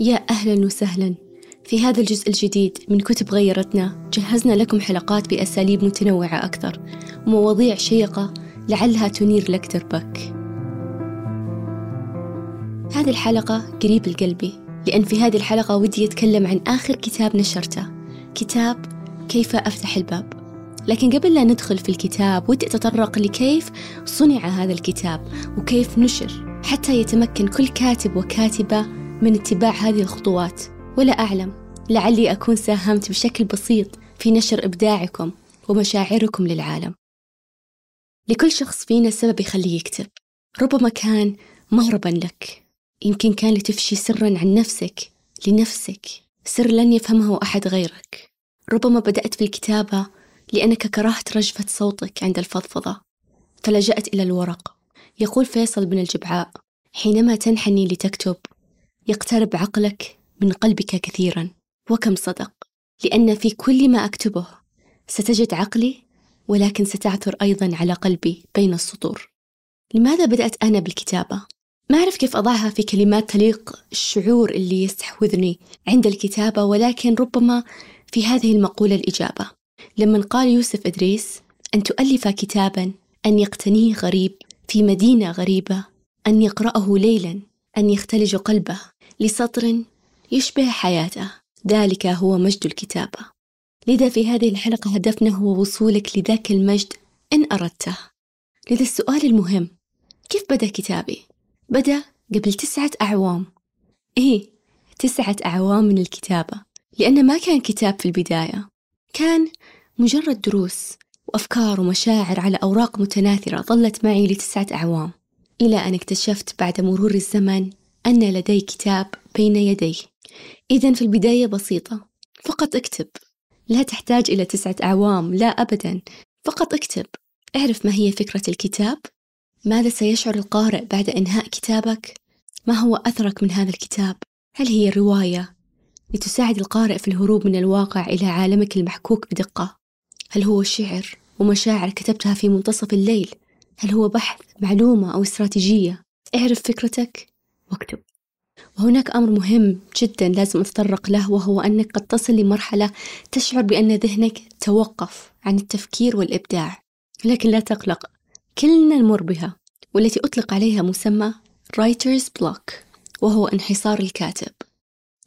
يا أهلا وسهلا. في هذا الجزء الجديد من كتب غيرتنا جهزنا لكم حلقات بأساليب متنوعة أكثر ومواضيع شيقة لعلها تنير لك دربك هذه الحلقة قريب لقلبي لأن في هذه الحلقة ودي أتكلم عن آخر كتاب نشرته كتاب كيف أفتح الباب. لكن قبل لا ندخل في الكتاب ودي أتطرق لكيف صنع هذا الكتاب وكيف نشر حتى يتمكن كل كاتب وكاتبة من اتباع هذه الخطوات. ولا أعلم. لعلي أكون ساهمت بشكل بسيط في نشر إبداعكم ومشاعركم للعالم. لكل شخص فينا سبب يخليه يكتب. ربما كان مهربا لك. يمكن كان لتفشي سرا عن نفسك لنفسك. سر لن يفهمه أحد غيرك. ربما بدأت في الكتابة لأنك كرهت رجفة صوتك عند الفضفضة. فلجأت إلى الورق. يقول فيصل بن الجبعاء حينما تنحني لتكتب يقترب عقلك من قلبك كثيرا. وكم صدق. لأن في كل ما أكتبه ستجد عقلي ولكن ستعثر أيضا على قلبي بين السطور. لماذا بدأت أنا بالكتابة؟ ما أعرف كيف أضعها في كلمات تليق الشعور اللي يستحوذني عند الكتابة ولكن ربما في هذه المقولة الإجابة. لما قال يوسف إدريس أن تؤلف كتابا أن يقتنيه غريب في مدينة غريبة أن يقرأه ليلا أن يختلج قلبه. لسطر يشبه حياته. ذلك هو مجد الكتابة. لذا في هذه الحلقة هدفنا هو وصولك لذاك المجد إن أردته. لذا السؤال المهم كيف بدأ كتابي؟ بدأ قبل تسعة أعوام. إيه تسعة أعوام من الكتابة. لأن ما كان كتاب في البداية. كان مجرد دروس وأفكار ومشاعر على أوراق متناثرة ظلت معي لتسعة أعوام. إلى أن اكتشفت بعد مرور الزمن أن لدي كتاب بين يدي إذا في البداية بسيطة. فقط اكتب. لا تحتاج إلى تسعة أعوام. لا أبدا. فقط اكتب. اعرف ما هي فكرة الكتاب. ماذا سيشعر القارئ بعد إنهاء كتابك؟ ما هو أثرك من هذا الكتاب؟ هل هي رواية؟ لتساعد القارئ في الهروب من الواقع إلى عالمك المحكوك بدقة. هل هو شعر ومشاعر كتبتها في منتصف الليل؟ هل هو بحث معلومة أو استراتيجية؟ اعرف فكرتك. واكتب وهناك أمر مهم جدا لازم أتطرق له وهو أنك قد تصل لمرحلة تشعر بأن ذهنك توقف عن التفكير والإبداع. لكن لا تقلق كلنا نمر بها والتي أطلق عليها مسمى writer's block وهو انحصار الكاتب.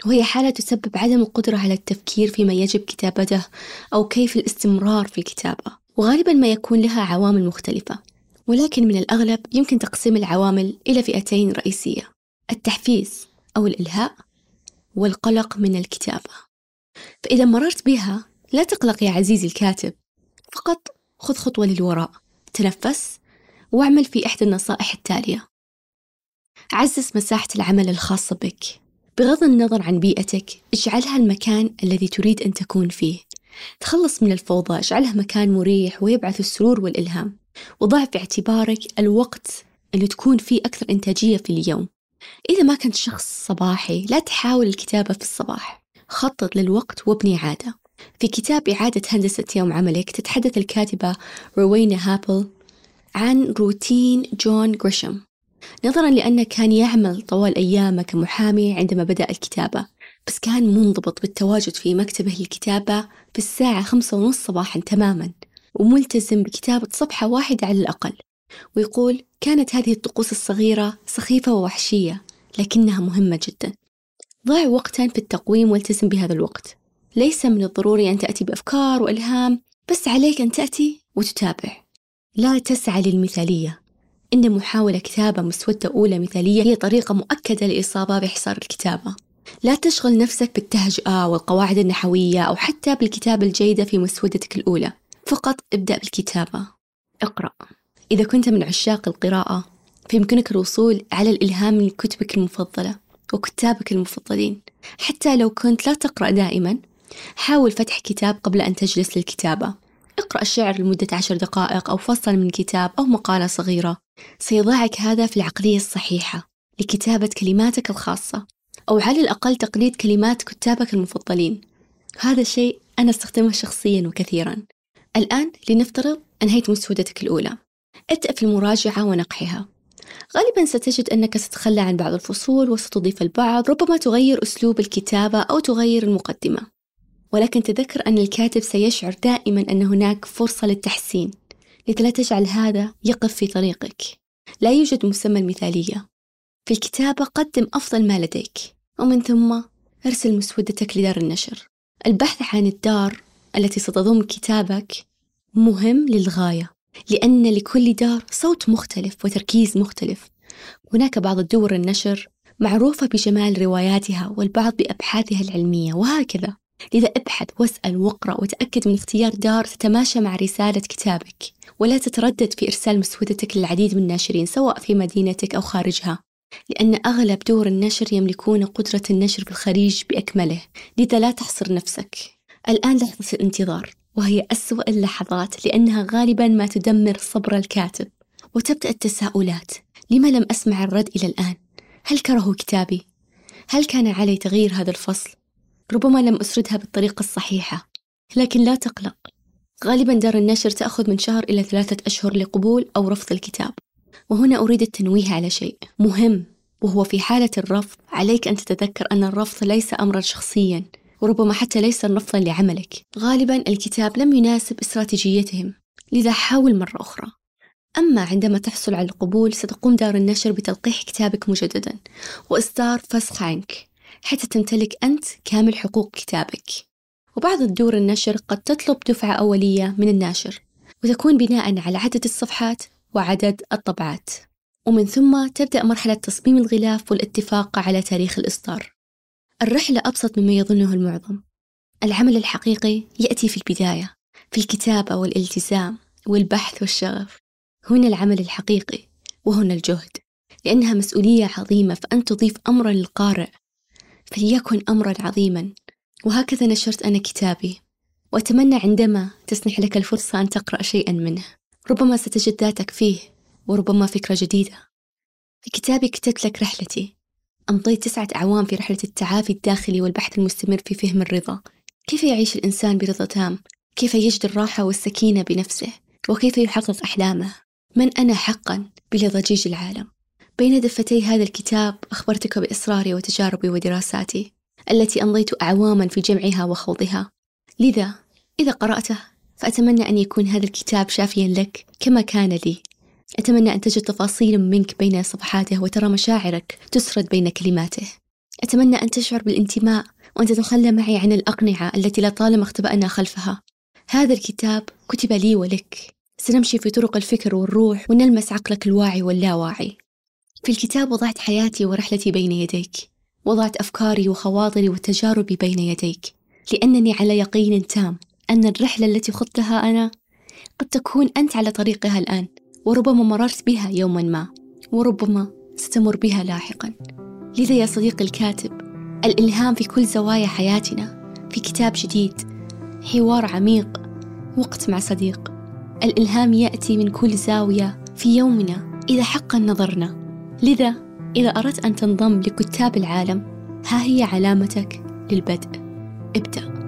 وهي حالة تسبب عدم القدرة على التفكير فيما يجب كتابته أو كيف الاستمرار في الكتابة وغالبا ما يكون لها عوامل مختلفة ولكن من الأغلب يمكن تقسيم العوامل إلى فئتين رئيسية. التحفيز أو الإلهاء والقلق من الكتابة. فإذا مررت بها لا تقلق يا عزيزي الكاتب. فقط خذ خطوة للوراء. تنفس واعمل في إحدى النصائح التالية. عزز مساحة العمل الخاصة بك. بغض النظر عن بيئتك اجعلها المكان الذي تريد أن تكون فيه. تخلص من الفوضى اجعلها مكان مريح ويبعث السرور والإلهام. وضع في اعتبارك الوقت اللي تكون فيه أكثر إنتاجية في اليوم. إذا ما كنت شخص صباحي لا تحاول الكتابة في الصباح. خطط للوقت وابني عادة. في كتاب إعادة هندسة يوم عملك تتحدث الكاتبة روينا هابل عن روتين جون غريشم. نظرا لأنه كان يعمل طوال أيامه كمحامي عندما بدأ الكتابة. بس كان منضبط بالتواجد في مكتبه للكتابة بالساعة خمسة ونص صباحا تماما وملتزم بكتابة صفحة واحدة على الأقل. ويقول كانت هذه الطقوس الصغيرة سخيفة ووحشية لكنها مهمة جدا. ضع وقتا في التقويم والتزم بهذا الوقت. ليس من الضروري أن تأتي بأفكار وإلهام بس عليك أن تأتي وتتابع. لا تسعى للمثالية. إن محاولة كتابة مسودة أولى مثالية هي طريقة مؤكدة للإصابة بحصار الكتابة. لا تشغل نفسك بالتهجئة والقواعد النحوية أو حتى بالكتابة الجيدة في مسودتك الأولى. فقط ابدأ بالكتابة. اقرأ. إذا كنت من عشاق القراءة فيمكنك الوصول على الإلهام من كتبك المفضلة وكتابك المفضلين. حتى لو كنت لا تقرأ دائما حاول فتح كتاب قبل أن تجلس للكتابة. اقرأ الشعر لمدة عشر دقائق أو فصل من كتاب أو مقالة صغيرة. سيضعك هذا في العقلية الصحيحة لكتابة كلماتك الخاصة أو على الأقل تقليد كلمات كتابك المفضلين. هذا الشيء أنا أستخدمه شخصيا وكثيرا. الآن لنفترض أنهيت مسودتك الأولى. ابدأ في المراجعة ونقحها. غالبا ستجد أنك ستتخلى عن بعض الفصول وستضيف البعض ربما تغير أسلوب الكتابة أو تغير المقدمة. ولكن تذكر أن الكاتب سيشعر دائما أن هناك فرصة للتحسين. لذا لا تجعل هذا يقف في طريقك. لا يوجد مسمى المثالية. في الكتابة قدم أفضل ما لديك. ومن ثم ارسل مسودتك لدار النشر. البحث عن الدار التي ستضم كتابك مهم للغاية. لأن لكل دار صوت مختلف وتركيز مختلف. هناك بعض الدور النشر معروفة بجمال رواياتها والبعض بأبحاثها العلمية وهكذا. لذا ابحث واسأل واقرأ وتأكد من اختيار دار تتماشى مع رسالة كتابك ولا تتردد في إرسال مسودتك للعديد من الناشرين سواء في مدينتك أو خارجها. لأن أغلب دور النشر يملكون قدرة النشر في الخليج بأكمله لذا لا تحصر نفسك. الآن لحظة الانتظار وهي أسوأ اللحظات لأنها غالبا ما تدمر صبر الكاتب. وتبدأ التساؤلات. لما لم أسمع الرد إلى الآن؟ هل كرهوا كتابي؟ هل كان علي تغيير هذا الفصل؟ ربما لم أسردها بالطريقة الصحيحة. لكن لا تقلق. غالبا دار النشر تأخذ من شهر إلى ثلاثة أشهر لقبول أو رفض الكتاب. وهنا أريد التنويه على شيء. مهم. وهو في حالة الرفض عليك أن تتذكر أن الرفض ليس أمرا شخصيا. وربما حتى ليس رفضا لعملك. غالبا الكتاب لم يناسب استراتيجيتهم لذا حاول مرة أخرى. أما عندما تحصل على القبول ستقوم دار النشر بتلقيح كتابك مجددا وإصدار فسخ عنك حتى تمتلك أنت كامل حقوق كتابك. وبعض الدور النشر قد تطلب دفعة أولية من الناشر وتكون بناء على عدد الصفحات وعدد الطبعات. ومن ثم تبدأ مرحلة تصميم الغلاف والاتفاق على تاريخ الإصدار. الرحلة أبسط مما يظنه المعظم. العمل الحقيقي يأتي في البداية في الكتابة والالتزام والبحث والشغف. هنا العمل الحقيقي وهنا الجهد لأنها مسؤولية عظيمة فأن تضيف أمرا للقارئ. فليكن أمرا عظيما. وهكذا نشرت أنا كتابي. وأتمنى عندما تسنح لك الفرصة أن تقرأ شيئا منه. ربما ستجد ذاتك فيه وربما فكرة جديدة. في كتابي كتبت لك رحلتي. أمضيت تسعة أعوام في رحلة التعافي الداخلي والبحث المستمر في فهم الرضا. كيف يعيش الإنسان برضا تام؟ كيف يجد الراحة والسكينة بنفسه؟ وكيف يحقق أحلامه؟ من أنا حقا بلا ضجيج العالم؟ بين دفتي هذا الكتاب أخبرتك بإصراري وتجاربي ودراساتي التي أمضيت أعواما في جمعها وخوضها. لذا إذا قرأته فأتمنى أن يكون هذا الكتاب شافيا لك كما كان لي. أتمنى أن تجد تفاصيل منك بين صفحاته وترى مشاعرك تسرد بين كلماته. أتمنى أن تشعر بالانتماء وأن تتخلى معي عن الأقنعة التي لطالما اختبأنا خلفها. هذا الكتاب كتب لي ولك. سنمشي في طرق الفكر والروح ونلمس عقلك الواعي واللاواعي. في الكتاب وضعت حياتي ورحلتي بين يديك. وضعت أفكاري وخواطري وتجاربي بين يديك. لأنني على يقين تام أن الرحلة التي خضتها أنا قد تكون أنت على طريقها الآن. وربما مررت بها يوما ما وربما ستمر بها لاحقا. لذا يا صديقي الكاتب الإلهام في كل زوايا حياتنا في كتاب جديد حوار عميق وقت مع صديق. الإلهام يأتي من كل زاوية في يومنا إذا حقا نظرنا. لذا إذا أردت أن تنضم لكتاب العالم ها هي علامتك للبدء. ابدأ.